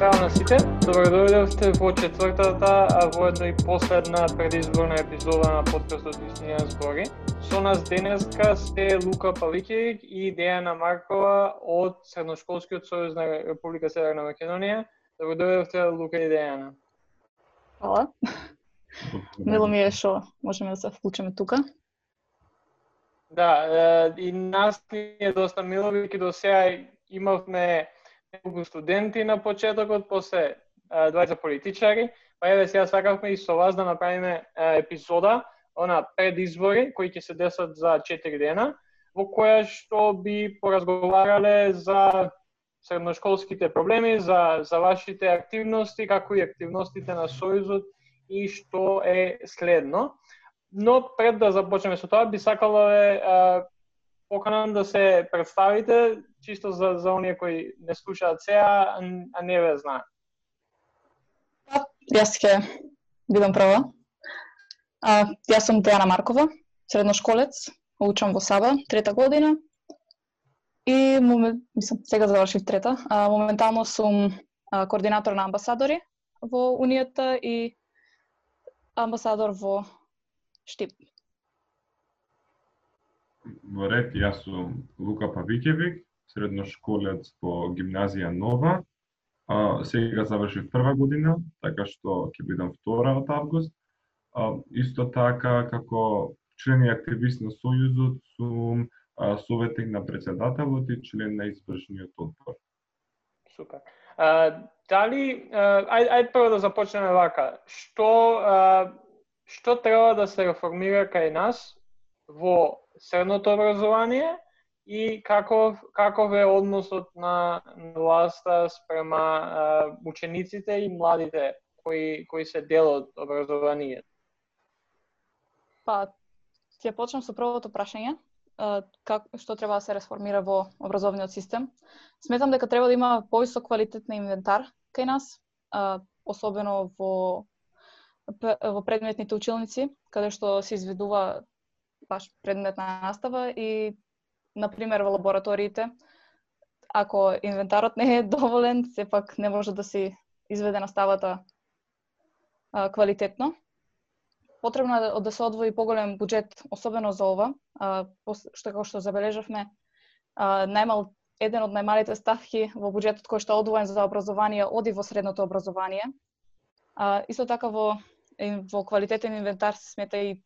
Здраво на сите, добро дојдовте во четвртата, а воедно и последна предизборна епизода на подкастот Истинија збори. Со нас денеска сте Лука Павикевик и Дејана Маркова од Средношколскиот сојуз на Република Северна Македонија. Добро дојдовте Лука и Дејана. Хвала. Мило ми е што можеме да се вклучиме тука. Да, и нас ни е доста мило, бидејќи до сега имавме неколку студенти на почетокот, после двајца политичари, па еве сега сакавме и со вас да направиме епизода, она пред избори, кои ќе се десат за 4 дена, во која што би поразговарале за средношколските проблеми, за, за вашите активности, како и активностите на Сојузот и што е следно. Но пред да започнеме со тоа, би сакала да поканам да се представите, чисто за, за оние кои не слушаат сега, а не ве знаат. Па, јас ќе бидам прва. А, јас сум Дејана Маркова, средношколец, учам во Саба, трета година. И момент, мислам, сега завршив трета. А, моментално сум а, координатор на амбасадори во Унијата и амбасадор во Штип. Во ред, јас сум Лука Павикевик, средношколец по гимназија Нова. А, сега завршив прва година, така што ќе бидам втора од август. А, исто така, како член и активист на Сојузот, сум а, советник на председателот и член на извршниот одбор. Супер. А, дали, ајде ај прво да започнеме вака. Што, а, што треба да се реформира кај нас во средното образование и каков, каков е односот на власта спрема а, учениците и младите кои, кои се дел од образованието? Па, ќе почнам со првото прашање. Как, што треба да се реформира во образовниот систем. Сметам дека треба да има повисок квалитет на инвентар кај нас, особено во во предметните училници, каде што се изведува баш предметна настава и например во лабораториите ако инвентарот не е доволен, сепак не може да се изведе наставата а, квалитетно. Потребно е да се одвои поголем буџет, особено за ова, а, што како што забележавме, а, најмал еден од најмалите ставки во буџетот кој што е одвоен за образование оди во средното образование. А, исто така во во квалитетен инвентар се смета и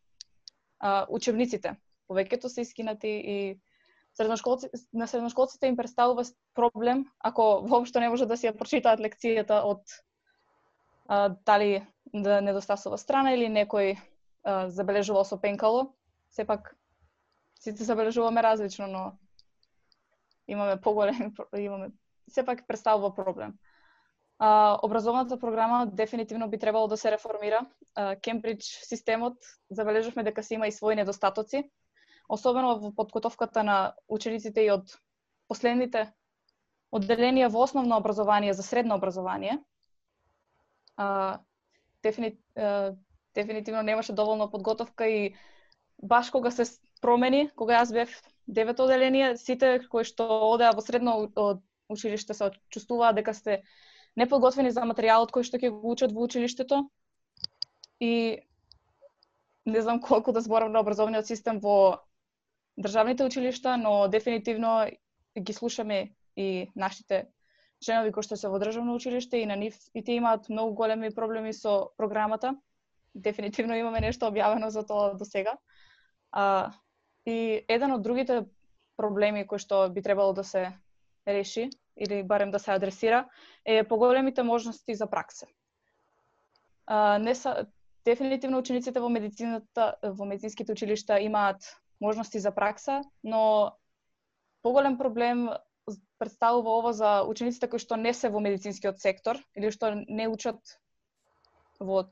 а, учебниците. Повеќето се искинати и средношколци, на средношколците им представува проблем ако воопшто не може да си ја прочитаат лекцијата од а, дали да недостасува страна или некој а, забележувал со пенкало. Сепак сите забележуваме различно, но имаме поголем имаме сепак представува проблем. А, образовната програма дефинитивно би требало да се реформира. Кембридж системот забележавме дека се има и своји недостатоци, особено во подготовката на учениците и од последните одделенија во основно образование за средно образование. А, дефини, а, дефинитивно немаше доволно подготовка и баш кога се промени, кога јас бев девето одделение, сите кои што одеа во средно училиште се чувствуваа дека се неподготвени за материјалот кој што ќе го учат во училиштето. И не знам колку да зборам на образовниот систем во државните училишта, но дефинитивно ги слушаме и нашите членови кои што се во државно училиште и на нив и тие имаат многу големи проблеми со програмата. Дефинитивно имаме нешто објавено за тоа до сега. А, и еден од другите проблеми кои што би требало да се реши или барем да се адресира, е поголемите можности за пракса. А, не са, дефинитивно учениците во медицината, во медицинските училишта имаат можности за пракса, но поголем проблем представува ова за учениците кои што не се во медицинскиот сектор или што не учат во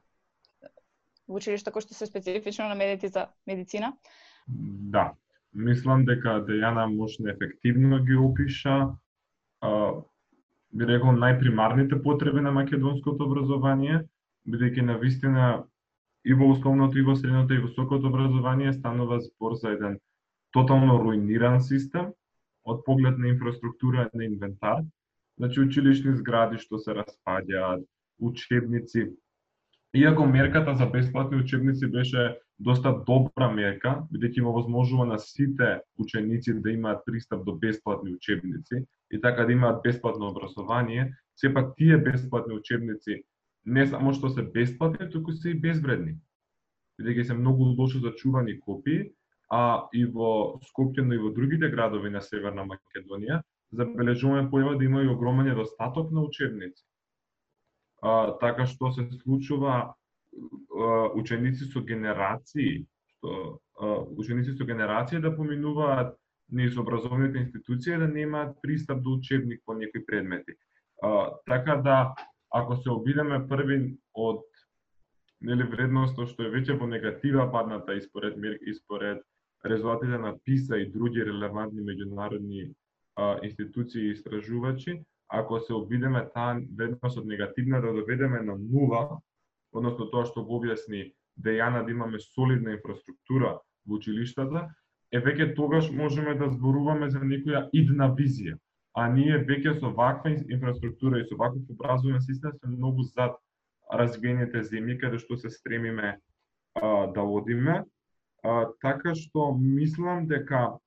во училишта кои што се специфично на за медицина. Да, мислам дека Дејана можна ефективно ги опиша би рекол најпримарните потреби на македонското образование, бидејќи на вистина и во основното, и во средното, и во високото образование станува збор за еден тотално руиниран систем од поглед на инфраструктура на инвентар. значи училишни згради што се распаѓаат, учебници. Иако мерката за бесплатни учебници беше доста добра мерка, бидејќи му возможува на сите ученици да имаат пристап до бесплатни учебници и така да имаат бесплатно образование, сепак тие бесплатни учебници не само што се бесплатни, туку се и безвредни. Бидејќи се многу лошо зачувани копии, а и во Скопје, но и во другите градови на Северна Македонија, забележуваме појава да има и огромен недостаток на учебници. А, така што се случува а, ученици со генерации, што а, ученици со генерации да поминуваат низ образовните институции да немаат пристап до учебник по некои предмети. А, така да ако се обидеме први од нели вредноста што е веќе во негатива падната испоред испоред резултатите на ПИСА и други релевантни меѓународни а, институции и истражувачи, ако се обидеме таа вредност од негативна да доведеме на нула, односно тоа што го објасни Дејана да имаме солидна инфраструктура во училиштата, е веќе тогаш можеме да зборуваме за некоја идна визија а ние веќе со ваква инфраструктура и со ваков образовен систем сме многу зад развиените земји каде што се стремиме а, да одиме. А, така што мислам дека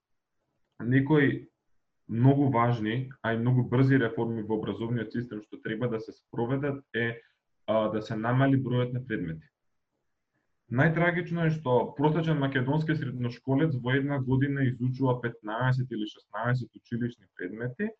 некои многу важни, а и многу брзи реформи во образовниот систем што треба да се спроведат е а, да се намали бројот на предмети. Најтрагично е што протечен македонски средношколец во една година изучува 15 или 16 училишни предмети,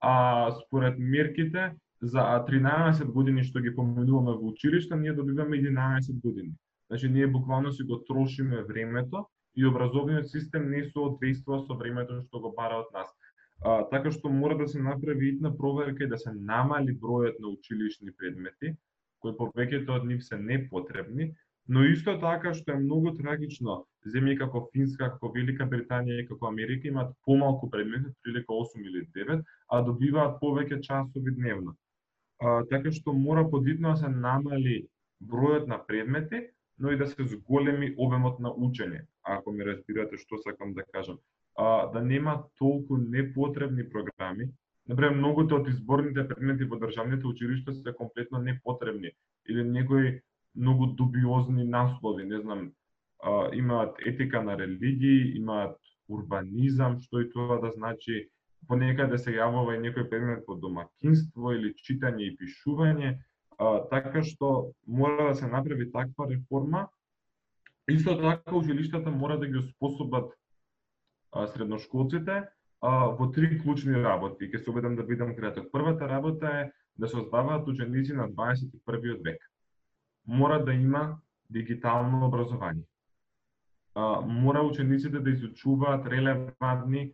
а според мерките за 13 години што ги поминуваме во училиште, ние добиваме 11 години. Значи ние буквално си го трошиме времето и образовниот систем не соодветствува со времето што го бара од нас. А, така што мора да се направи итна проверка и да се намали бројот на училишни предмети, кои повеќето од нив се непотребни, Но исто така што е многу трагично, земји како Финска, како Велика Британија и како Америка имаат помалку предмети, прилика 8 или 9, а добиваат повеќе часови дневно. А, така што мора подитно да се намали бројот на предмети, но и да се зголеми обемот на учење, ако ми разбирате што сакам да кажам. А, да нема толку непотребни програми, Например, многуто од изборните предмети во државните училишта се комплетно непотребни или некои многу дубиозни наслови, не знам, а, имаат етика на религии, имаат урбанизам, што и тоа да значи, понекаде се јавува и некој предмет по домакинство или читање и пишување, а, така што мора да се направи таква реформа. Исто така училиштата мора да ги способат а, средношколците а, во три клучни работи. Ке се обидам да бидам краток. Првата работа е да се оздаваат ученици на 21 век мора да има дигитално образование. А, мора учениците да изучуваат релевантни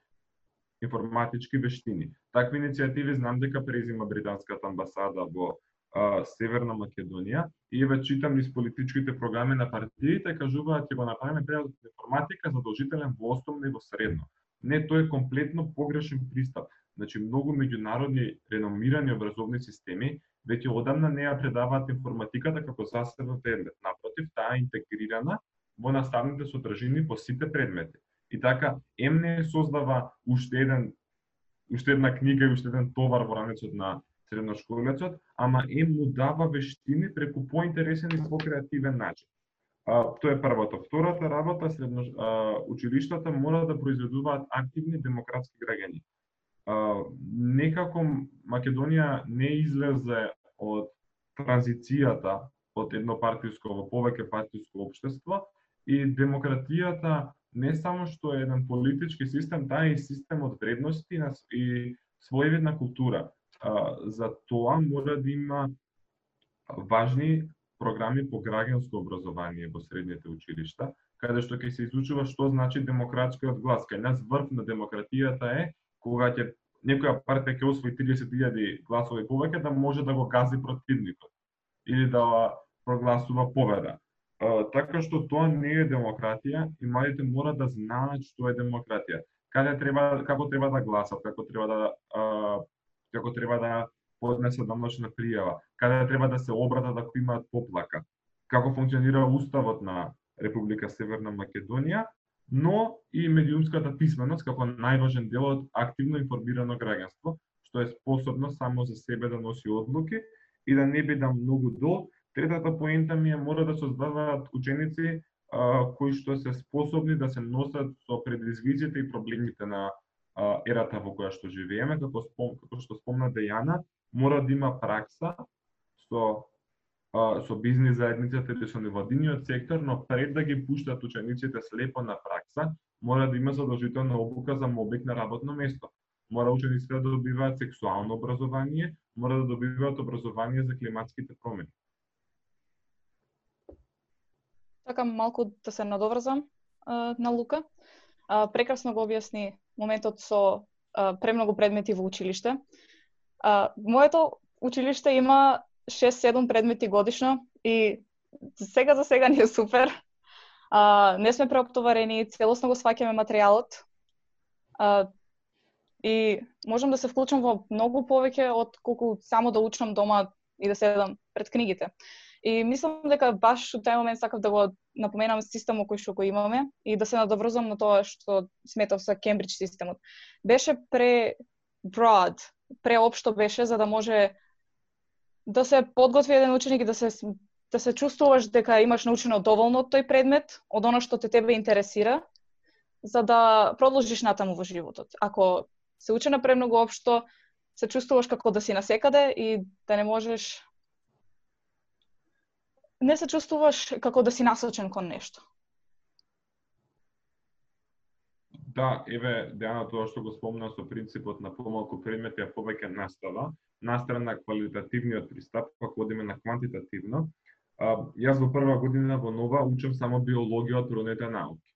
информатички вештини. Такви иницијативи знам дека презима британската амбасада во а, Северна Македонија и еве читам низ политичките програми на партиите кажуваат ќе го направиме предметот информатика задолжителен во основно и во средно. Не, тој е комплетно погрешен пристап. Значи многу меѓународни реномирани образовни системи веќе одамна не ја предаваат информатиката како засебен предмет. Напротив, таа е интегрирана во наставните содржини по сите предмети. И така, ем не создава уште еден уште една книга и уште еден товар во ранецот на средношколецот, ама ем му дава вештини преку поинтересен и покреативен начин. А, тоа е првото, Втората работа, средно, а, училиштата мора да произведуваат активни демократски граѓани некако Македонија не излезе од транзицијата од еднопартиско во повеќе партиско општество и демократијата не само што е еден политички систем, таа е и систем од вредности и своевидна култура. За тоа мора да има важни програми по граѓанско образование во средните училишта, каде што ќе се изучува што значи демократскиот глас. Кај нас врв на демократијата е кога ќе некоја партија ќе освои 30.000 гласови повеќе да може да го гази противникот или да прогласува победа. А, така што тоа не е демократија и младите мора да знаат што е демократија. Каде треба како треба да гласат, како треба да а, како треба да поднесат домашна пријава, каде треба да се обратат ако да имаат поплака, како функционира уставот на Република Северна Македонија но и медиумската писменост како најважен дел од активно информирано граѓанство, што е способно само за себе да носи одлуки и да не биде многу дол. Третата поента ми е мора да се создаваат ученици а, кои што се способни да се носат со предизвиците и проблемите на а, ерата во која што живееме, како, спом, како што спомна Дејана, мора да има пракса со со бизнис заедницата или со невладиниот сектор, но пред да ги пуштат учениците слепо на пракса, мора да има задолжителна обука за мобик на работно место. Мора учениците да добиваат сексуално образование, мора да добиваат образование за климатските промени. Така малку да се надоврзам на Лука. Прекрасно го објасни моментот со премногу предмети во училиште. Моето училиште има 6-7 предмети годишно и сега за сега ни е супер. А, не сме преоптоварени, целосно го сваќаме материјалот. А, и можам да се вклучам во многу повеќе од колку само да учам дома и да седам пред книгите. И мислам дека баш во тај момент сакав да го напоменам системот кој што го имаме и да се надоврзам на тоа што сметав со Кембридж системот. Беше пре broad, преопшто беше за да може да се подготви еден ученик и да се да се чувствуваш дека имаш научено доволно од тој предмет, од она што те тебе интересира, за да продолжиш натаму во животот. Ако се учи на премногу општо, се чувствуваш како да си насекаде и да не можеш не се чувствуваш како да си насочен кон нешто. Да, еве, Дејана, тоа што го спомна со принципот на помалку предмети, а повеќе настава, настрана на квалитативниот пристап, како одиме на квантитативно, а, јас во прва година во Нова учам само биологија од природните науки.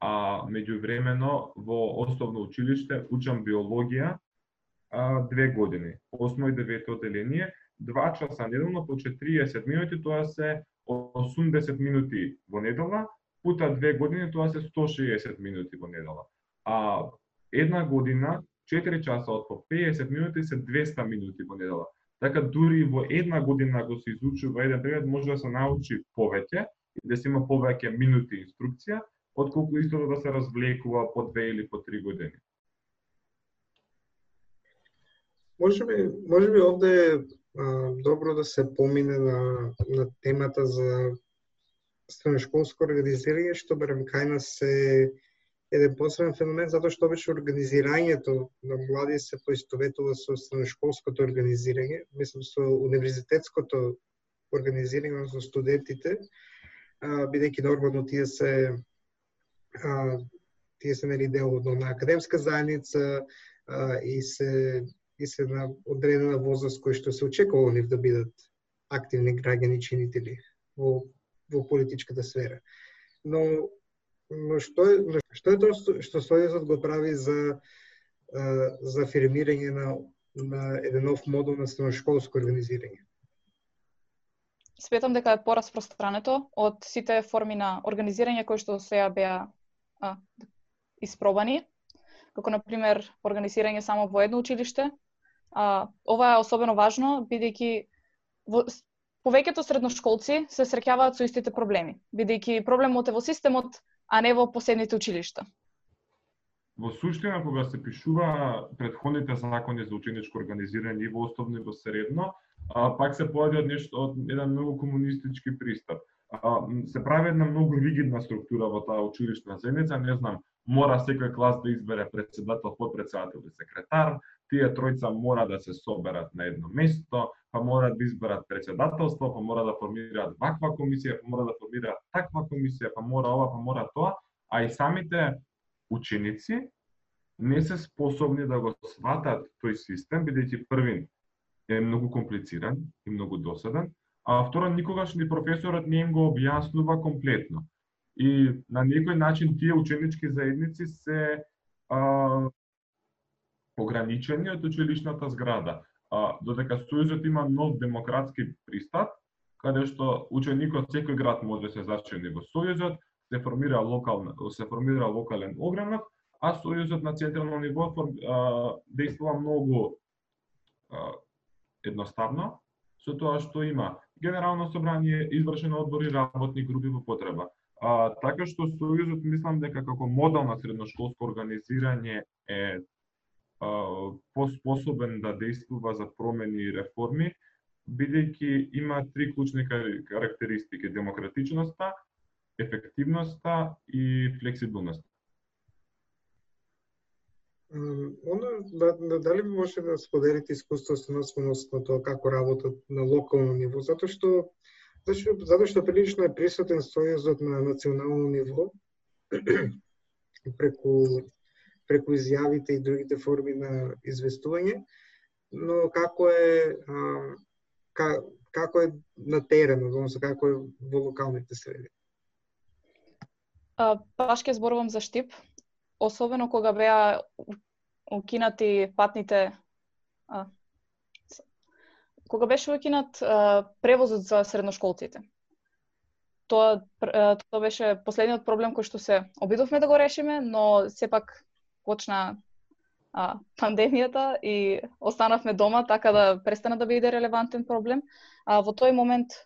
А меѓувремено во основно училиште учам биологија а, две години, осмо и девето одделение, два часа неделно по 40 минути, тоа се 80 минути во недела, пута две години, тоа се 160 минути во недела. А една година 4 часа од по 50 минути се 200 минути во недела. Така дури во една година го се изучува еден предмет може да се научи повеќе и да се има повеќе минути инструкција, отколку исто да се развлекува по две или по три години. Може би, може би овде е добро да се помине на, на темата за средношколско организирање, што барем кај нас се еден посебен феномен затоа што обично организирањето на млади се поистоветува со средношколското организирање, мислам со универзитетското организирање со студентите, бидејќи нормално тие се а, тие се нели дел на академска заедница а, и се и се на одредена возраст кој што се очекува нив да бидат активни граѓани чинители во во политичката сфера. Но но што е што е тоа што Сојузот го прави за за афирмирање на на еден нов модул на средношколско организирање? Сметам дека е пораспространето од сите форми на организирање кои што сега беа а, испробани, како на пример организирање само во едно училиште. А, ова е особено важно бидејќи во повеќето средношколци се среќаваат со истите проблеми, бидејќи проблемот е во системот, а не во посебните училишта. Во суштина, кога се пишува предходните закони за ученичко организирање и во основно и во средно, а, пак се појави од нешто од еден многу комунистички пристап. А, се прави една многу ригидна структура во таа училишна заедница, не знам, мора секој клас да избере председател, подпредседател и секретар, тие тројца мора да се соберат на едно место, па мора да изберат председателство, па мора да формираат ваква комисија, па мора да формираат таква комисија, па мора ова, па мора тоа, а и самите ученици не се способни да го сватат тој систем, бидејќи првин е многу комплициран и многу досаден, а второ никогаш ни професорот не им го објаснува комплетно. И на некој начин тие ученички заедници се а, ограничени од училишната зграда. А, додека Сојузот има нов демократски пристап, каде што ученикот секој град може да се зачини во Сојузот, се формира локална, се формира локален огранок, а Сојузот на централно ниво а, действува многу а, едноставно со тоа што има генерално собрание, извршено одбори, работни групи во потреба. А, така што Сојузот мислам дека како модел на средношколско организирање е поспособен да действува за промени и реформи, бидејќи има три клучни карактеристики: демократичноста, ефективноста и флексибилноста. Оно, да, да, дали може да споделите искуството на тоа како работат на локално ниво, затоа што зашто, затоа што прилично е присутен сојузот на национално ниво преку преку изјавите и другите форми на известување, но како е а, ка, како е на терен, односно како е во локалните среди? А, паш ке зборувам за Штип, особено кога беа укинати патните а, кога беше укинат а, превозот за средношколците. Тоа, тоа беше последниот проблем кој што се обидовме да го решиме, но сепак почна а, пандемијата и останавме дома, така да престана да биде релевантен проблем. А, во тој момент,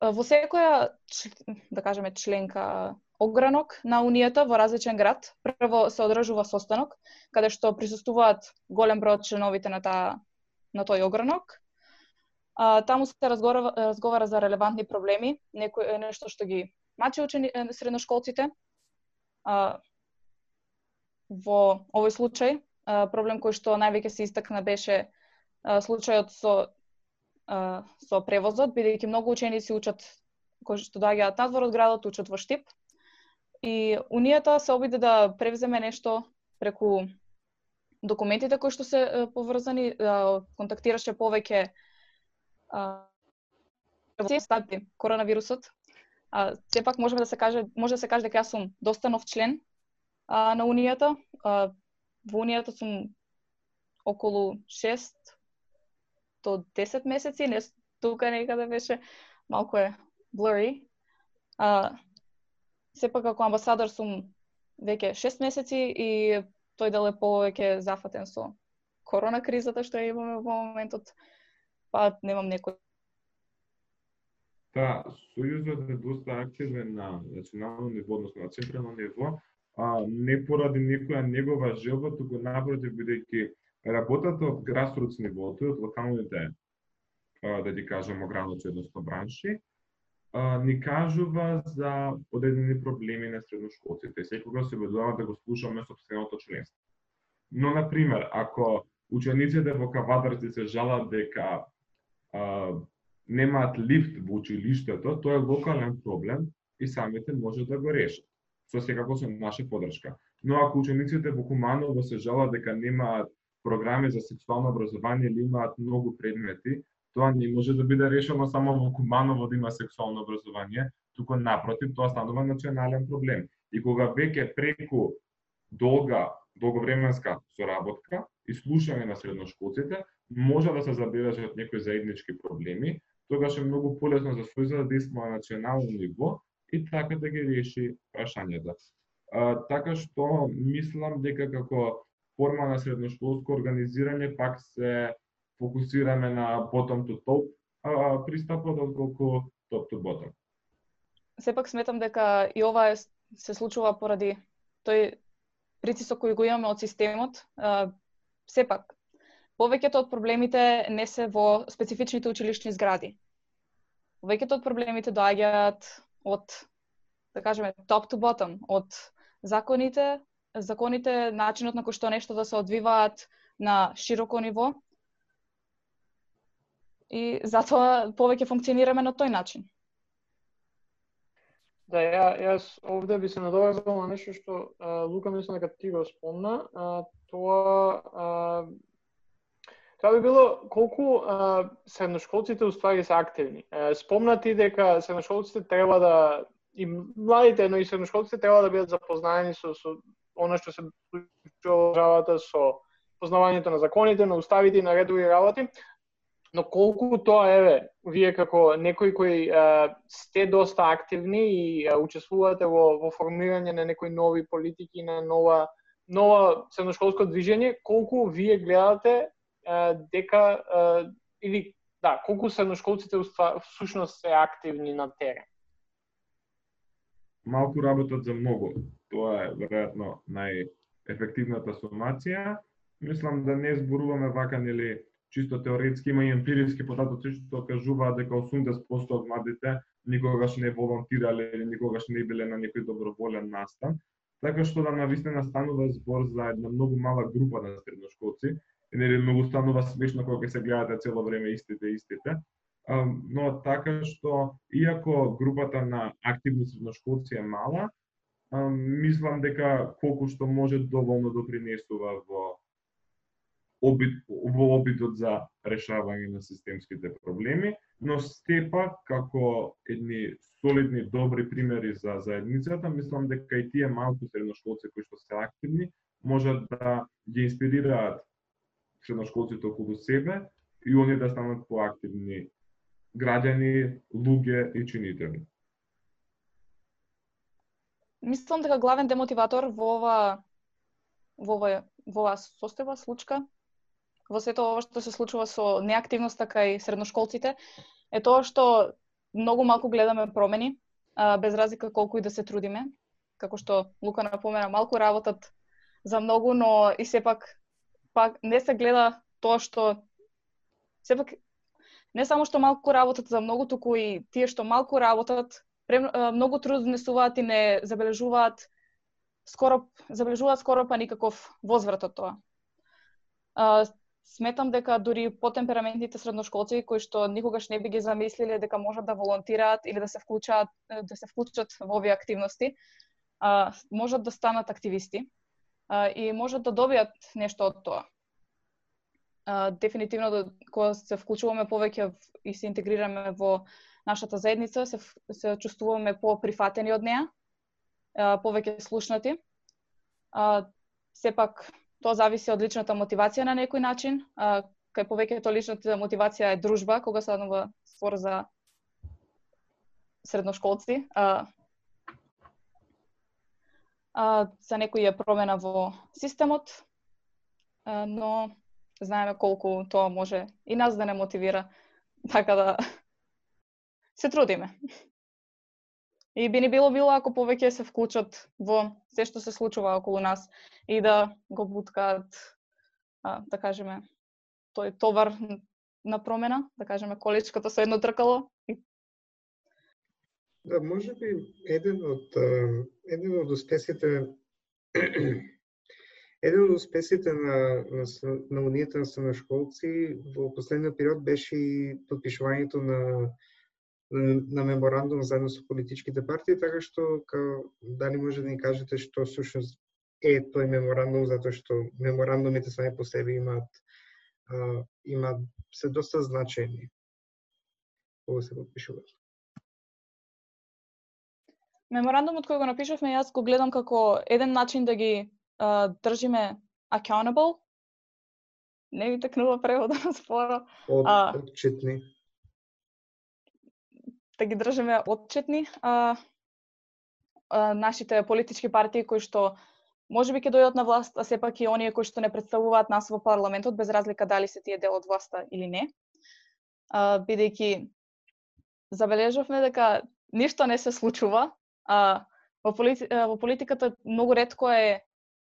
во секоја, да кажеме, членка огранок на Унијата во различен град. Прво се одржува состанок, каде што присуствуваат голем број од членовите на, таа, на тој огранок. А, таму се разговара, разговара за релевантни проблеми, некој нешто што ги мачи учени средношколците. А, во овој случај, проблем кој што највеќе се истакна беше случајот со со превозот, бидејќи многу ученици учат кои што доаѓаат надвор од градот, учат во Штип, И Унијата се обиде да превземе нешто преку документите кои што се поврзани, контактираше повеќе стати коронавирусот. А, сепак можеме да се каже, може да се каже дека јас сум доста нов член а, на Унијата. А, во Унијата сум околу 6 до 10 месеци, не тука некаде беше, малку е blurry. А, сепак како амбасадор сум веќе 6 месеци и тој дел е повеќе зафатен со корона кризата што ја имаме во моментот, па немам некој Та, Сојузот е доста активен на национално ниво, односно на централно ниво, а не поради некоја негова желба, туку напротив, бидејќи работата од грасрутс нивото, од локалните, да ги кажеме ограничи, односно бранши, ни кажува за одредени проблеми на средношколците. секогаш се обидуваме да го слушаме собственото членство. Но, на пример, ако учениците во кавадарци се жалат дека а, немаат лифт во училиштето, тоа е локален проблем и самите може да го решат. Со секако со наша подршка. Но ако учениците во Куманово се жалат дека немаат програми за сексуално образование или имаат многу предмети, Тоа не може да биде решено само во Куманово да има сексуално образование, туку напротив, тоа станува национален проблем. И кога веќе преку долга, долговременска соработка и слушање на средношколците, може да се забележат некои заеднички проблеми, тогаш е многу полесно за Сојузот да на национално ниво и така да ги реши прашањата. А, така што мислам дека како форма на средношколско организирање пак се фокусираме на bottom to top а, пристапот отколку top to bottom. Сепак сметам дека и ова е, се случува поради тој притисок кој го имаме од системот. А, сепак, повеќето од проблемите не се во специфичните училишни згради. Повеќето од проблемите доаѓаат од, да кажеме, top to bottom, од законите, законите, начинот на кој што нешто да се одвиваат на широко ниво, и затоа повеќе функционираме на тој начин. Да, ја, јас овде би се надовезал на нешто што а, Лука мислам дека ти го спомна, а, тоа а, Тоа би било колку а, средношколците уствари се активни. А, спомна дека средношколците треба да и младите, но и средношколците треба да бидат запознаени со, со она што се случува во државата, со познавањето на законите, на уставите и на редови работи, но колку тоа еве, вие како некои кои а, сте доста активни и а, учествувате во, во формирање на некои нови политики, на нова нова средношколско движење, колку вие гледате дека или да, колку средношколците всушност се активни на терен? Малку работат за многу. Тоа е веројатно најефективната сумација. мислам да не зборуваме вака нели чисто теоретски има и емпириски податоци што кажуваат дека 80% од младите никогаш не волонтирале или никогаш не биле на некој доброволен настан. Така што да навистина станува збор за една многу мала група на средношколци и нели многу станува смешно кога се гледате цело време истите истите. Но така што иако групата на активни средношколци е мала, мислам дека колку што може доволно допринесува во обид, во обидот за решавање на системските проблеми, но степа како едни солидни добри примери за заедницата, мислам дека и тие малку средношколци кои што се активни можат да ги инспирираат средношколците околу себе и оние да станат поактивни граѓани, луѓе и чинители. Мислам дека главен демотиватор во ова во ова во ова состојба случка во сето ова што се случува со неактивноста кај средношколците е тоа што многу малку гледаме промени, без разлика колку и да се трудиме. Како што Лука напомена, малку работат за многу, но и сепак пак не се гледа тоа што сепак не само што малку работат за многу, туку и тие што малку работат, прем, многу труд внесуваат и не забележуваат скоро забележуваат скоро па никаков возврат од тоа. Сметам дека дури по темпераментните средношколци кои што никогаш не би ги замислиле дека можат да волонтираат или да се вклучат да се вклучат во овие активности, а, можат да станат активисти и можат да добијат нешто од тоа. Дефинитивно да, кога се вклучуваме повеќе и се интегрираме во нашата заедница, се, се чувствуваме по-прифатени од неа, повеќе слушнати. Сепак Тоа зависи од личната мотивација на некој начин. Кај повеќето личната мотивација е дружба, кога се однува спор за средношколци. А, за некој е промена во системот, а, но знаеме колку тоа може и нас да не мотивира, така да се трудиме. И би ни било било ако повеќе се вклучат во се што се случува околу нас и да го буткаат, а, да кажеме, тој товар на промена, да кажеме количката со едно тркало. Да, може би еден од еден од успесите еден од успесите на на, на унијата на школци во последниот период беше и подпишувањето на на меморандум заедно со политичките партии, така што ка, дали може да ни кажете што сушност е тој меморандум, затоа што меморандумите сами по себе имаат а, имаат се доста значени кога се подпишуваат. Меморандумот кој го напишавме, јас го гледам како еден начин да ги а, држиме accountable. Не ви текнува превода на споро. Од, отчетни да ги држиме отчетни а, а, нашите политички партии кои што може би ќе дојдат на власт, а сепак и оние кои што не представуваат нас во парламентот, без разлика дали се тие дел од власта или не. А, бидејќи забележавме дека ништо не се случува, а во, полити, во политиката многу ретко е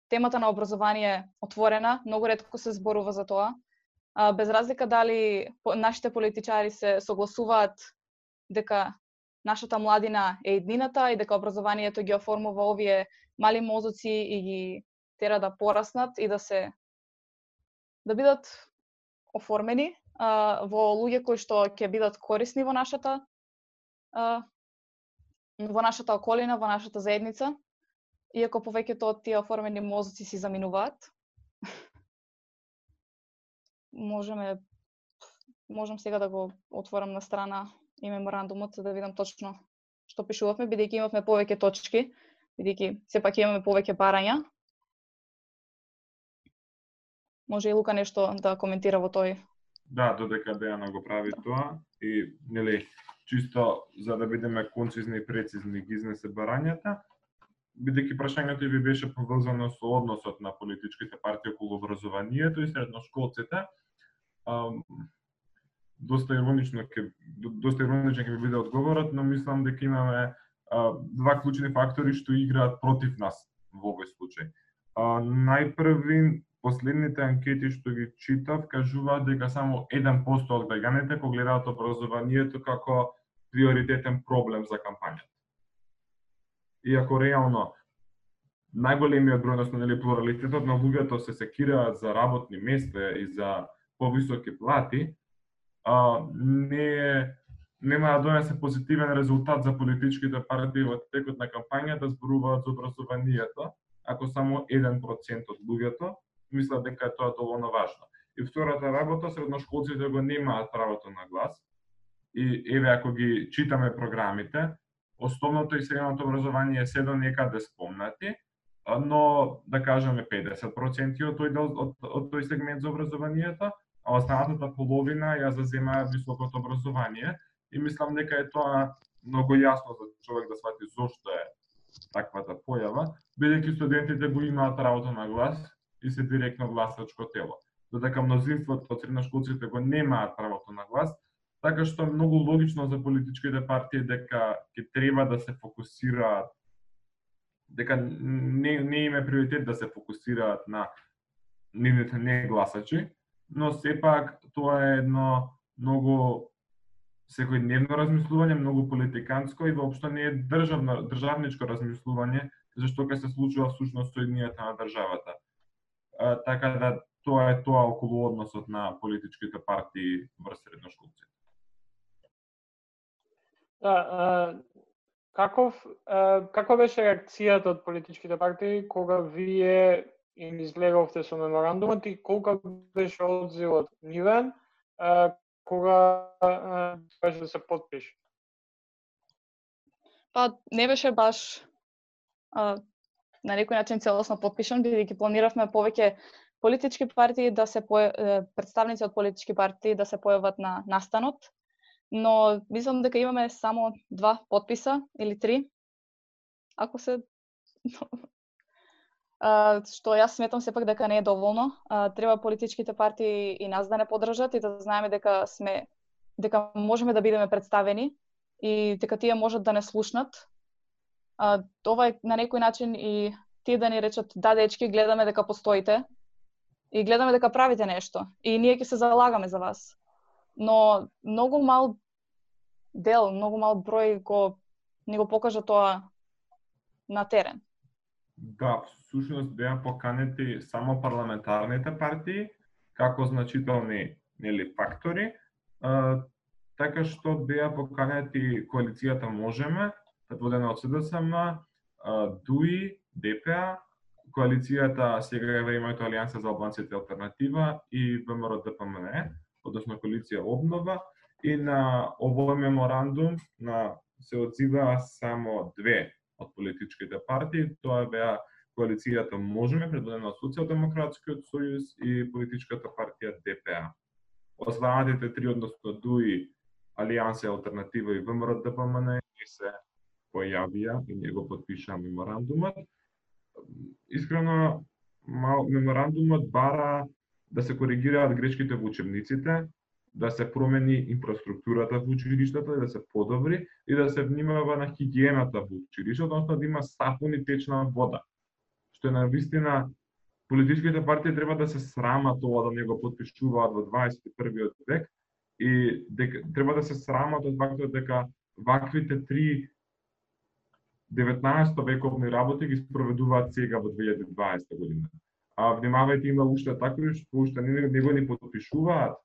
темата на образование отворена, многу ретко се зборува за тоа. А, без разлика дали нашите политичари се согласуваат дека нашата младина е еднината и дека образованието ги оформува овие мали мозоци и ги тера да пораснат и да се да бидат оформени а, во луѓе кои што ќе бидат корисни во нашата а, во нашата околина, во нашата заедница, иако повеќето од тие оформени мозоци си заминуваат. Можеме можам сега да го отворам на страна и меморандумот за да видам точно што пишувавме, бидејќи имавме повеќе точки, бидејќи сепак имаме повеќе барања. Може и Лука нешто да коментира во тој. Да, додека Дејана го прави да. тоа и нели чисто за да бидеме концизни и прецизни ги изнесе барањата, бидејќи прашањето ви беше поврзано со односот на политичките партии околу образованието и средношколците доста иронично ќе доста ироничен ќе биде одговорот, но мислам дека имаме два клучни фактори што играат против нас во овој случај. А, најпрви последните анкети што ги читав кажуваат дека само 1% од да граѓаните го гледаат образованието како приоритетен проблем за кампањата. Иако реално најголемиот број, односно нели плуралитетот на луѓето се секираат за работни места и за повисоки плати, а, не е нема да донесе позитивен резултат за политичките партии во текот на кампањата да зборуваат за образованието, ако само 1% од луѓето мислат дека е тоа доволно важно. И втората работа, средношколците го немаат правото на глас. И еве ако ги читаме програмите, основното и средното образование е се до некаде спомнати, но да кажеме 50% од тој од, од тој сегмент за образованието, а останатата половина ја зазема високото образование и мислам дека е тоа многу јасно за човек да свати зошто е таквата појава, бидејќи студентите го имаат работа на глас и се директно гласачко тело. Додека мнозинството од средношколците го немаат правото на глас, така што е многу логично за политичките партии дека ќе треба да се фокусираат дека не, не име приоритет да се фокусираат на нивните негласачи, но сепак тоа е едно многу секојдневно размислување, многу политиканско и воопшто не е државно, државничко размислување зашто ќе се случува всушност соединението на државата. А, така да тоа е тоа околу односот на политичките партии врз средношколците. Да, а, каков а, како беше реакцијата од политичките партии кога вие им излеговте со меморандумот и колка беше одзивот нивен, кога беше да се подпише? Па не беше баш а, на некој начин целосно подпишан, бидејќи планиравме повеќе политички партии да се по... представници од политички партии да се појават на настанот, но мислам дека имаме само два подписа или три. Ако се што јас сметам сепак дека не е доволно. Треба политичките партии и нас да не подржат и да знаеме дека сме дека можеме да бидеме представени и дека тие можат да не слушнат. Ова е на некој начин и тие да ни речат да дечки гледаме дека постоите и гледаме дека правите нешто и ние ќе се залагаме за вас. Но многу мал дел, многу мал број го не го покажа тоа на терен. Да, всушност беа поканети само парламентарните партии како значителни нели фактори, а, така што беа поканети коалицијата Можеме, да предводена од СДСМ, ДУИ, ДПА, коалицијата сега е името Алијанса за албанците алтернатива и ВМРО ДПМН, односно коалиција Обнова, и на овој меморандум на се одзиваа само две од политичките партии, тоа беа коалицијата Можеме, предводена од Социјалдемократскиот сојуз и политичката партија ДПА. Останатите три, односно ДУИ, Алијанса Алтернатива и ВМРО ДПМН па не се појавија и не го подпишаа меморандумот. Искрено, меморандумот бара да се коригираат грешките во учебниците, да се промени инфраструктурата во училиштата, да се подобри и да се внимава на хигиената во училиштето, односно да има сапун и течна вода што е на вистина политичките партии треба да се срамат ова да не го подпишуваат во 21 век и дека треба да се срамат од фактот дека ваквите три 19 вековни работи ги спроведуваат сега во 2020 година. А внимавајте има уште такви што уште не, не го ни подпишуваат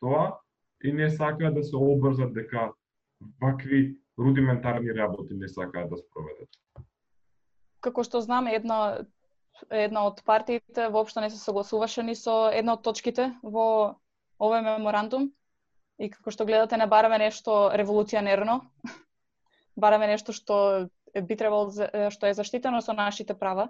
тоа и не сакаат да се обрзат дека вакви рудиментарни работи не сакаат да спроведат како што знаме, една една од партиите воопшто не се согласуваше ни со една од точките во овој меморандум. И како што гледате, не бараме нешто револуционерно, бараме нешто што би требало што е заштитено со нашите права.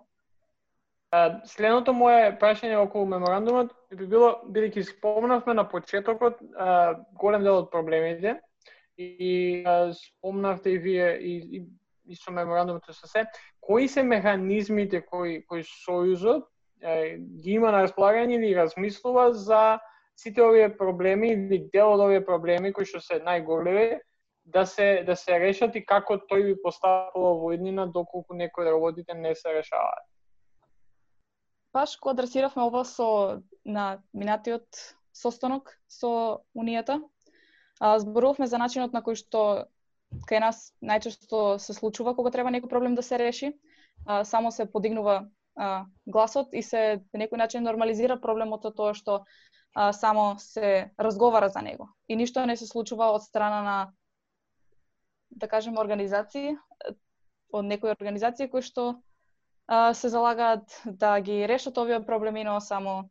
Следното мое прашање околу меморандумот би било, бидејќи спомнавме на почетокот голем дел од проблемите и спомнавте и вие и, и и со меморандумот со се, кои се механизмите кои кои сојузот е, ги има на располагање или размислува за сите овие проблеми или дел од овие проблеми кои што се најголеми да се да се решат и како тој би постапало во иднина доколку некои работите не се решаваат баш кога адресиравме ова со на минатиот состанок со Унијата, а, зборувавме за начинот на кој што кај нас најчесто се случува кога треба некој проблем да се реши. А, само се подигнува а, гласот и се на некој начин нормализира проблемот од тоа што а, само се разговара за него. И ништо не се случува од страна на да кажем организации, од некои организации кои што се залагаат да ги решат овие проблеми, но само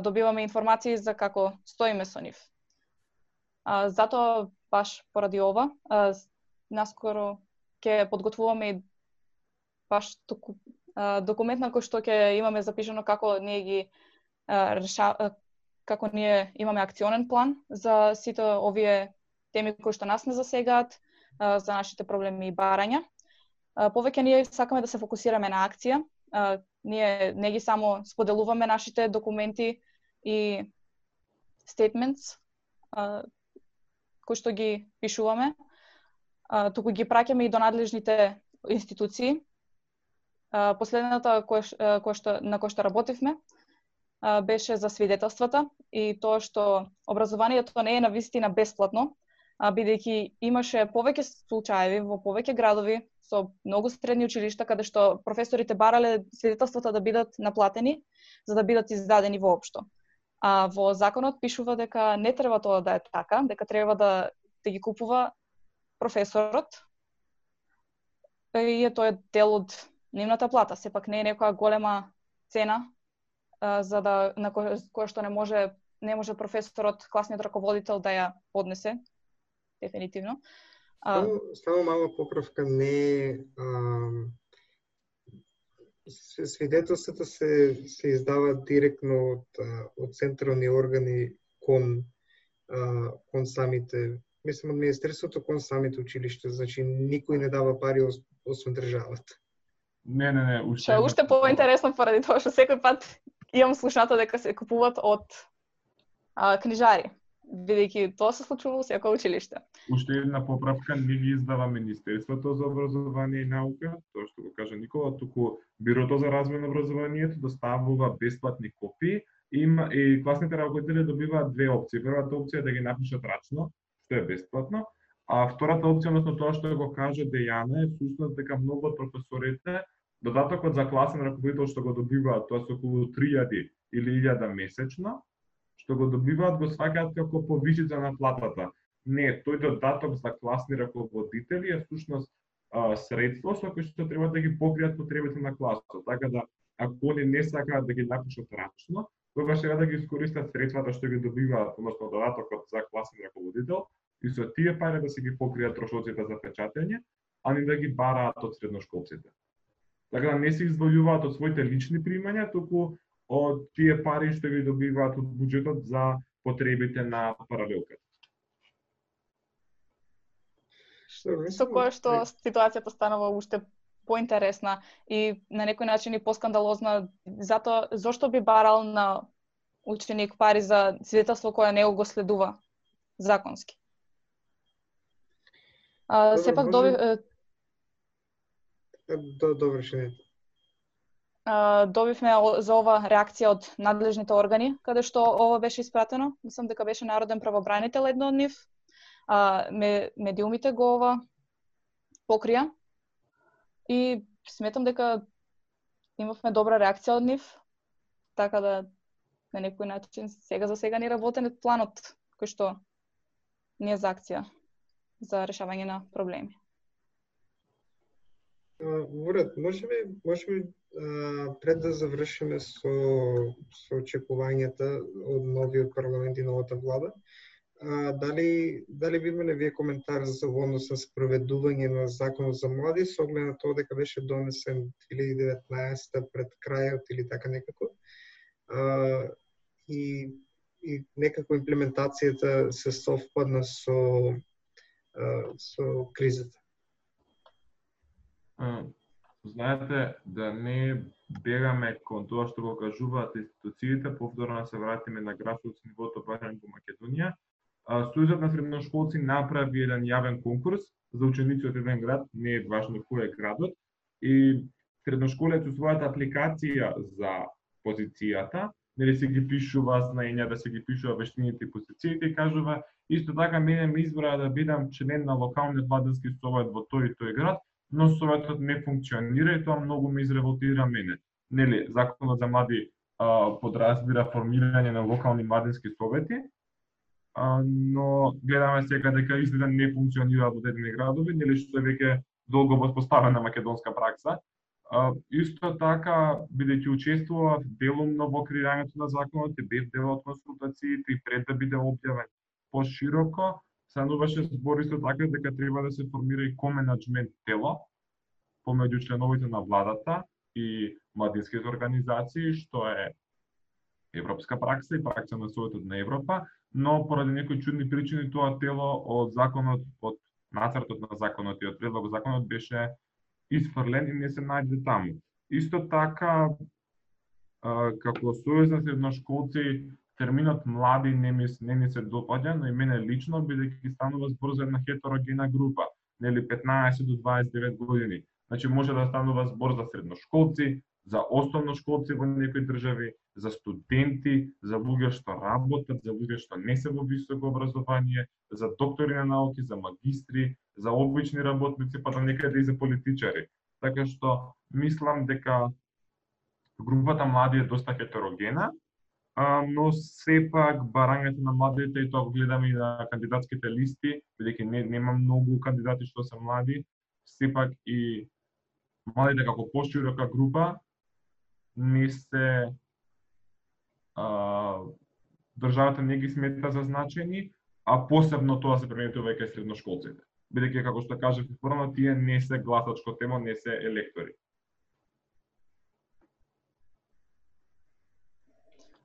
добиваме информации за како стоиме со нив. Затоа баш поради ова, наскоро ќе подготвуваме баш току, документ на кој што ќе имаме запишано како ние ги реша, како ние имаме акционен план за сите овие теми кои што нас не засегаат, за нашите проблеми и барања. Повеќе ние сакаме да се фокусираме на акција. Ние не ги само споделуваме нашите документи и statements, кои што ги пишуваме, туку ги праќаме и до надлежните институции. Последната која, која што, на која што работивме беше за свидетелствата и тоа што образованието не е на вистина бесплатно, бидејќи имаше повеќе случаеви во повеќе градови со многу средни училишта каде што професорите барале свидетелствата да бидат наплатени за да бидат издадени воопшто. А во законот пишува дека не треба тоа да е така, дека треба да, да ги купува професорот. И е тоа е дел од нивната плата, сепак не е некоја голема цена а, за да на која, која што не може не може професорот, класниот раководител да ја поднесе дефинитивно. А... Само, само мала поправка не а, свидетелствата се се издаваат директно од од централни органи кон а, кон самите мислам од министерството кон самите училишта, значи никој не дава пари освен државата. Не, не, не, уште. Што уште поинтересно поради тоа што секој пат имам слушнато дека се купуваат од а, книжари бидејќи тоа се случува во секој училиште. Уште една поправка, не ги издава Министерството за образование и наука, тоа што го кажа Никола, туку Бирото за развој на образованието доставува бесплатни копии има, и класните раководители добиваат две опции. Првата опција е да ги напишат рачно, што е бесплатно, а втората опција, односно тоа што го кажа Дејана, е всушност дека многу од професорите додатокот за класен раководител што го добиваат, тоа се околу 3000 или 1000 месечно, што го добиваат го сваќаат како повишица на платата. Не, тој додаток за класни раководители е всушност средство со кој што треба да ги покријат потребите на класот. Така да, ако они не сакаат да ги напишат рачно, тогаш треба да ги искористат средствата што ги добиваат, односно додатокот за класен раководител, и со тие пари да се ги покријат трошоците за печатење, а не да ги бараат од средношколците. Така да не се извојуваат од своите лични примања, туку од тие пари што ги добиваат од буџетот за потребите на паралелката. Со кое што ситуацијата станува уште поинтересна и на некој начин и поскандалозна, затоа зошто би барал на ученик пари за свидетелство кое не го следува законски. А, сепак доби... Добро, добивме за ова реакција од надлежните органи, каде што ова беше испратено. Мислам дека беше народен правобранител едно од нив. А, медиумите го ова покрија. И сметам дека имавме добра реакција од нив, така да на некој начин сега за сега ни работен планот кој што не е за акција за решавање на проблеми. Уред, може би, може би пред да завршиме со, со очекувањата од новиот парламент и новата влада, а, дали, дали би имале вие коментар за однос на спроведување на законот за млади, со оглед на тоа дека беше донесен 2019 пред крајот или така некако, а, и, и некако имплементацијата се совпадна со, а, со кризата? Знаете да не бегаме кон тоа што го кажуваат институциите, повторно да се вратиме на грасот нивото барем во Македонија. Сојузот на средношколци направи еден јавен конкурс за ученици од еден град, не е важно кој е градот, и средношколец со својата апликација за позицијата, нели се ги пишува знаења, да се ги пишува вештините и позициите кажува исто така мене ме избра да бидам член на локалниот владински совет во тој и тој град, но советот не функционира и тоа многу ме изреволтира мене. Нели законот за млади а, подразбира формирање на локални младински совети, а, но гледаме сега дека изгледа не функционира во дадени градови, нели што е веќе долго воспоставена македонска пракса. А, исто така, бидејќи учествував делумно во креирањето на законот и бев дел од консултациите и пред да биде објавен пошироко, стануваше збор исто така дека треба да се формира и коменаджмент тело помеѓу членовите на владата и младинските организации, што е европска пракса и пракса на Советот на Европа, но поради некои чудни причини тоа тело од законот, од нацртот на законот и од предлогот законот беше исфрлен и не се најде таму. Исто така, како Сојуз на средношколци, терминот млади не ми, не ми се допаѓа, но и мене лично, бидејќи станува збор за една хетерогена група, нели 15 до 29 години. Значи може да станува збор за средношколци, за основношколци во некои држави, за студенти, за луѓе што работат, за луѓе што не се во високо образование, за доктори на науки, за магистри, за обични работници, па да некаде и за политичари. Така што мислам дека групата млади е доста хетерогена, но сепак барањето на младите, и тоа гледаме и на кандидатските листи, бидејќи не, нема многу кандидати што се млади, сепак и младите како поширока група не се а, државата не ги смета за значени, а посебно тоа се приметува кај средношколците. Бидејќи како што кажав порано, тие не се гласачко тема, не се електори.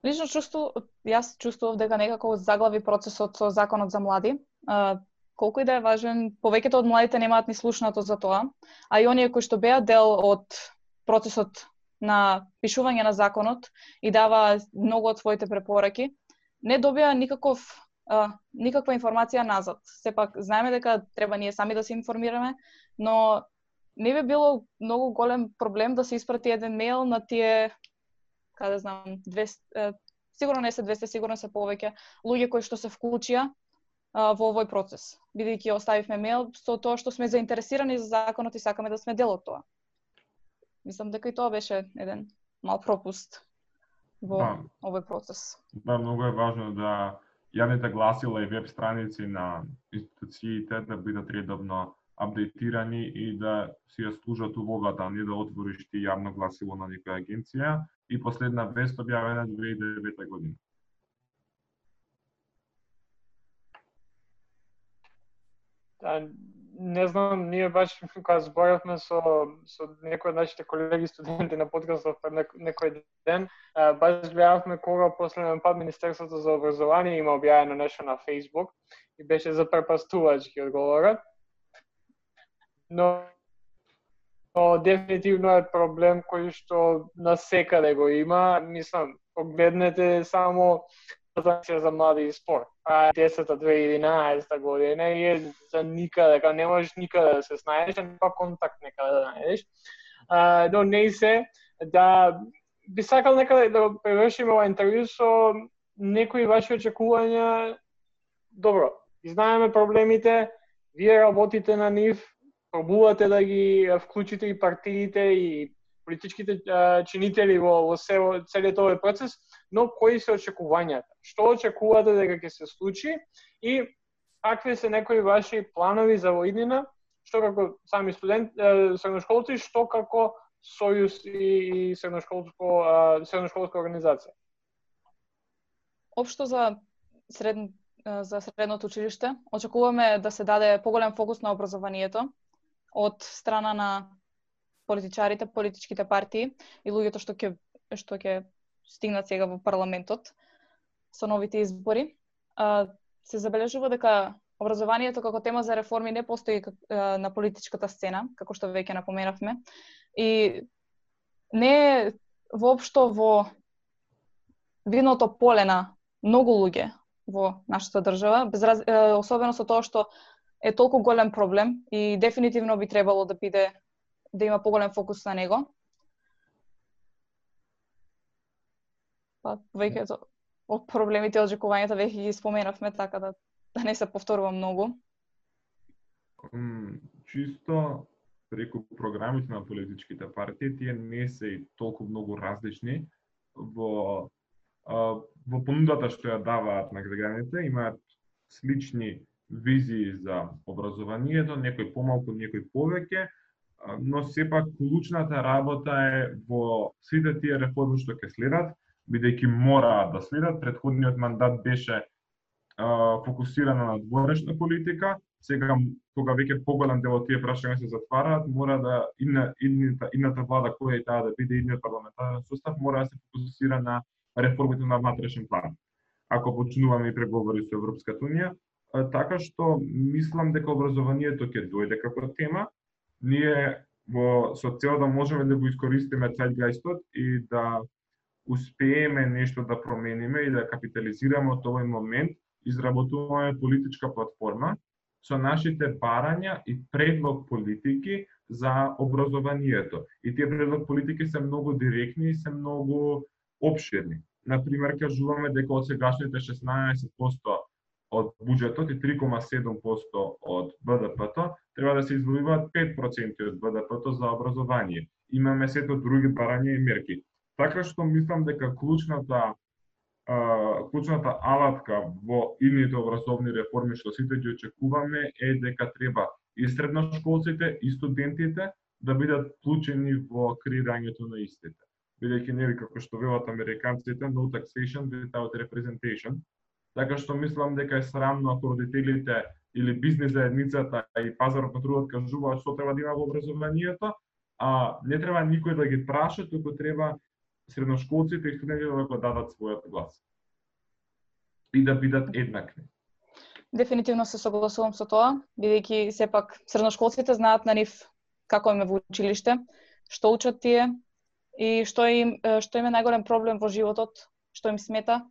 Лично чувству, јас чувствував дека некако заглави процесот со законот за млади. А, колку и да е важен, повеќето од младите немаат ни слушнато за тоа, а и оние кои што беа дел од процесот на пишување на законот и дава многу од своите препораки, не добија никаков а, никаква информација назад. Сепак знаеме дека треба ние сами да се информираме, но не би било многу голем проблем да се испрати еден мејл на тие каде знам 200 сигурно не се 200, сигурно се повеќе луѓе кои што се вклучија во овој процес, бидејќи оставивме мејл со тоа што сме заинтересирани за законот и сакаме да сме дел од тоа. Мислам дека и тоа беше еден мал пропуст во да. овој процес. Да, многу е важно да јавните гласила и веб страници на институциите да бидат редовно апдейтирани и да си ја служат улогата, а не да отвориш ти јавно гласило на некоја агенција и последна вест објавена 2009 година. Да, не знам, ние баш кога зборавме со со некои од нашите колеги студенти на подкастот пред некој ден, баш гледавме кога последен пат Министерството за образование има објавено нешто на Facebook и беше запрепастувачки одговорот. Но но дефинитивно е проблем кој што на секаде го има. Мислам, погледнете само Федерација за млади и спорт. А 10-2011 година и е за никаде, дека не можеш никаде да се снајдеш, па контакт некаде да најдеш. А, но не се да би сакал некаде да превршиме ова интервју со некои ваши очекувања. Добро, знаеме проблемите, вие работите на нив, пробувате да ги вклучите и партиите и политичките чинители во, во целиот овој процес, но кои се очекувањата? Што очекувате дека ќе се случи и какви се некои ваши планови за воиднина, што како сами студент, средношколци, што како сојуз и, и средношколско средношколска организација? Општо за сред за средното училиште очекуваме да се даде поголем фокус на образованието од страна на политичарите, политичките партии и луѓето што ќе што ќе стигнат сега во парламентот со новите избори. А, се забележува дека образованието како тема за реформи не постои на политичката сцена, како што веќе напоменавме. И не е воопшто во видното поле на многу луѓе во нашата држава, без раз... особено со тоа што е толку голем проблем и дефинитивно би требало да биде да има поголем фокус на него. Па повеќето од проблемите од жекувањето веќе ги споменавме, така да да не се повторува многу. чисто преку програмите на политичките партии, тие не се и толку многу различни во во понудата што ја даваат на граѓаните, имаат слични визии за образованието, некој помалку, некој повеќе, но сепак клучната работа е во сите тие реформи што ќе следат, бидејќи мораат да следат. Предходниот мандат беше фокусирана на дворешна политика, сега кога веќе поголем дел од тие прашања се затвараат, мора да идна, идната, идната влада која е таа да биде идниот парламентарен состав, мора да се фокусира на реформите на внатрешен план. Ако почнуваме и преговори со Европската Унија, така што мислам дека образованието ќе дојде како тема. Ние во со цел да можеме да го искористиме цајдгајстот и да успееме нешто да промениме и да капитализираме од овој момент, изработуваме политичка платформа со нашите барања и предлог политики за образованието. И тие предлог политики се многу директни и се многу обширни. Например, кажуваме дека од сегашните 16% од буџетот и 3,7% од БДП-то треба да се издвојуваат 5% од БДП-то за образование. Имаме сето други барања и мерки. Така што мислам дека клучната клучната алатка во идните образовни реформи што сите ги очекуваме е дека треба и средношколците и студентите да бидат вклучени во креирањето на истите. Бидејќи нели како што велат американците no taxation without representation. Така што мислам дека е срамно ако родителите или бизнес заедницата и пазарот на трудот кажуваат што треба да има во образованието, а не треба никој да ги праша, туку треба средношколците и студентите да го дадат својот глас. И да бидат еднакви. Дефинитивно се согласувам со тоа, бидејќи сепак средношколците знаат на нив како им е во училиште, што учат тие и што им што им е најголем проблем во животот, што им смета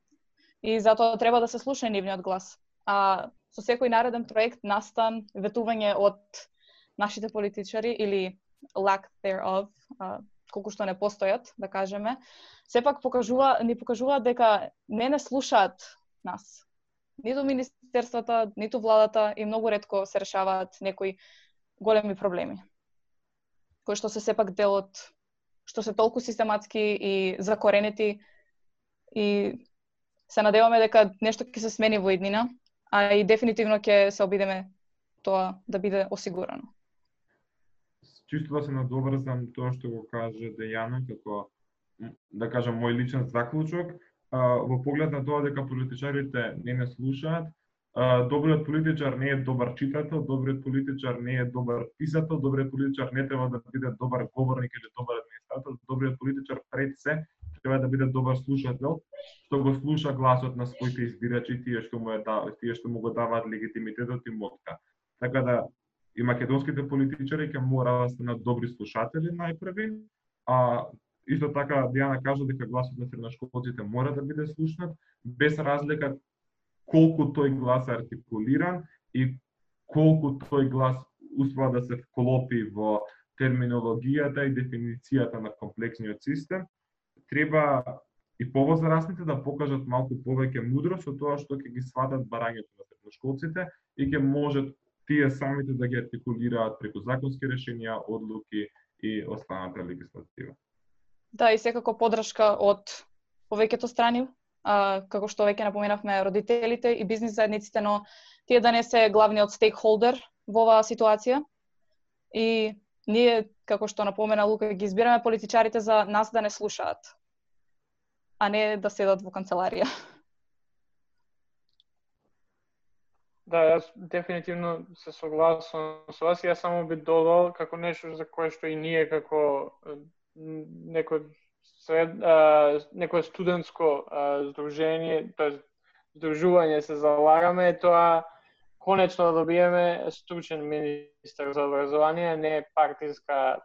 и затоа треба да се слуша нивниот глас. А со секој нареден проект настан ветување од нашите политичари или lack thereof, колку што не постојат, да кажеме, сепак покажува, ни покажува дека не не слушаат нас. Ниту министерствата, ниту владата и многу ретко се решаваат некои големи проблеми кои што се сепак дел од што се толку систематски и закоренети и се надеваме дека нешто ќе се смени во иднина, а и дефинитивно ќе се обидеме тоа да биде осигурано. Чувствува се надоврзам тоа што го каже Дејана како да кажам мој личен заклучок во поглед на тоа дека политичарите не не слушаат добриот политичар не е добар читател, добриот политичар не е добар писател, добриот политичар не треба да биде добар говорник или добар администратор, добриот политичар пред се треба да биде добар слушател, што го слуша гласот на своите избирачи, тие што му е да, тие што му го даваат легитимитетот да и мотка. Така да и македонските политичари ќе мора да станат добри слушатели најпрви, а исто така Диана кажа дека гласот на средношколците мора да биде слушнат, без разлика колку тој глас е артикулиран и колку тој глас успеа да се вклопи во терминологијата и дефиницијата на комплексниот систем, треба и повозрастните да покажат малку повеќе мудрост со тоа што ќе ги сватат барањето на средношколците и ќе можат тие самите да ги артикулираат преку законски решенија, одлуки и останата легислатива. Да, и секако подршка од повеќето страни, а, како што веќе напоменавме родителите и бизнис заедниците, но тие да не се главниот стейкхолдер во оваа ситуација. И ние, како што напомена Лука, ги избираме политичарите за нас да не слушаат, а не да седат во канцеларија. Да, јас дефинитивно се согласувам со вас. Јас само би додал како нешто за кое што и ние како некој сред, а, некој студентско а, здружение, тоа здружување се залагаме тоа конечно да добиеме стручен министер за образование, не партиска,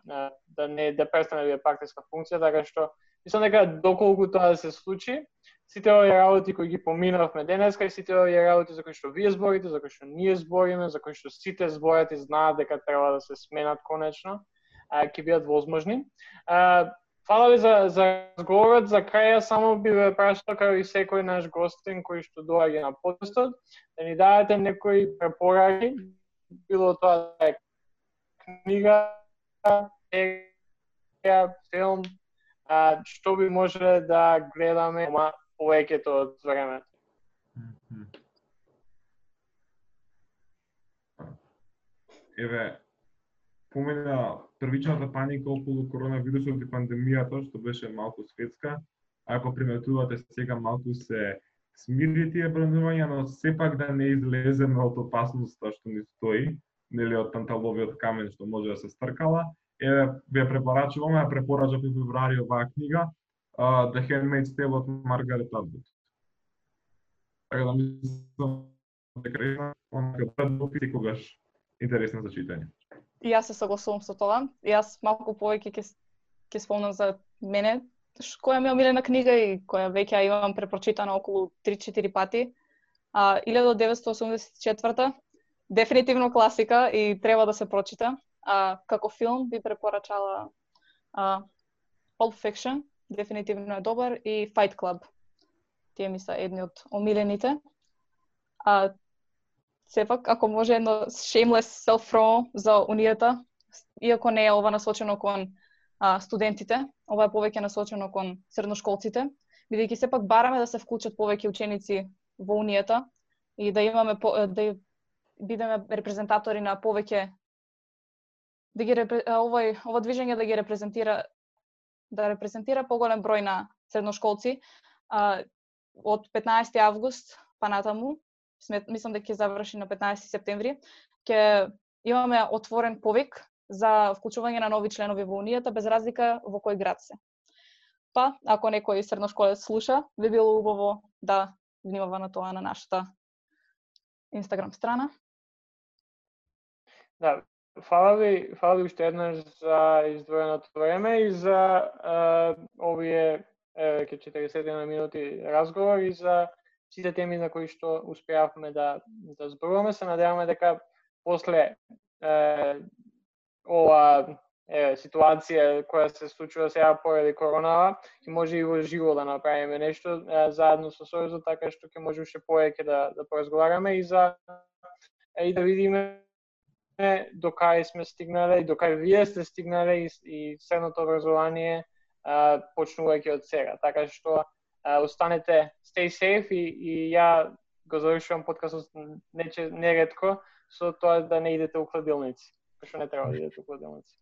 да не да престане да биде партиска функција, така што мислам дека доколку тоа да се случи, сите овие работи кои ги поминавме денеска и сите овие работи за кои што вие зборите, за кои што ние збориме, за кои што сите зборат и знаат дека треба да се сменат конечно, а, ќе бидат возможни. А, Фала ви за, за разговорот, за краја само би ве прашал како и секој наш гостин кој што доаѓа на подкастот, да ни дадете некои препораки, било тоа да е книга, серија, филм, а, што би можеле да гледаме повеќето од времето. Еве, помена првичната паника околу коронавирусот и пандемијата, што беше малку светска, ако приметувате сега малку се смири тие бранувања, но сепак да не излеземе од опасноста што ни стои, нели од танталовиот камен што може да се стркала, е ве препорачуваме, ја препорачав во февруари оваа книга, uh, The Handmaid's Tale од Маргарет Атвуд. Така да мислам дека е онака пред секогаш интересна за читање. И јас се согласувам со тоа. Јас малку повеќе ќе ќе спомнам за мене, која ми е омилена книга и која веќе ја имам препрочитана околу 3-4 пати. А, 1984 дефинитивно класика и треба да се прочита. А, како филм би препорачала а, Pulp Fiction, дефинитивно е добар, и Fight Club. Тие ми се едни од омилените. А, сепак, ако може едно shameless self за унијата, иако не е ова насочено кон а, студентите, ова е повеќе насочено кон средношколците, бидејќи сепак бараме да се вклучат повеќе ученици во унијата и да имаме по, да бидеме репрезентатори на повеќе да ги овој ова движење да ги репрезентира да репрезентира поголем број на средношколци а, од 15 август па натаму смет, мислам дека ќе заврши на 15 септември, ќе имаме отворен повик за вклучување на нови членови во Унијата, без разлика во кој град се. Па, ако некој средношколец слуша, би било убаво да внимава на тоа на нашата Инстаграм страна. Да, фала ви, фала ви уште еднаш за издвоеното време и за е, овие е, 40 минути разговор и за сите теми на кои што успеавме да да зборуваме, се надеваме дека после е, ова е, ситуација која се случува сега поради коронава, ќе може и во живо да направиме нешто е, заедно со Сојузот, така што ќе може уште повеќе да да поразговараме и за е, и да видиме до кај сме стигнале и до кај вие сте стигнале и, и средното образование почнувајќи од сега. Така што останете stay safe и, и ја го завршувам подкастот нече неретко со тоа да не идете у хладилници, што не треба да идете у хладилници.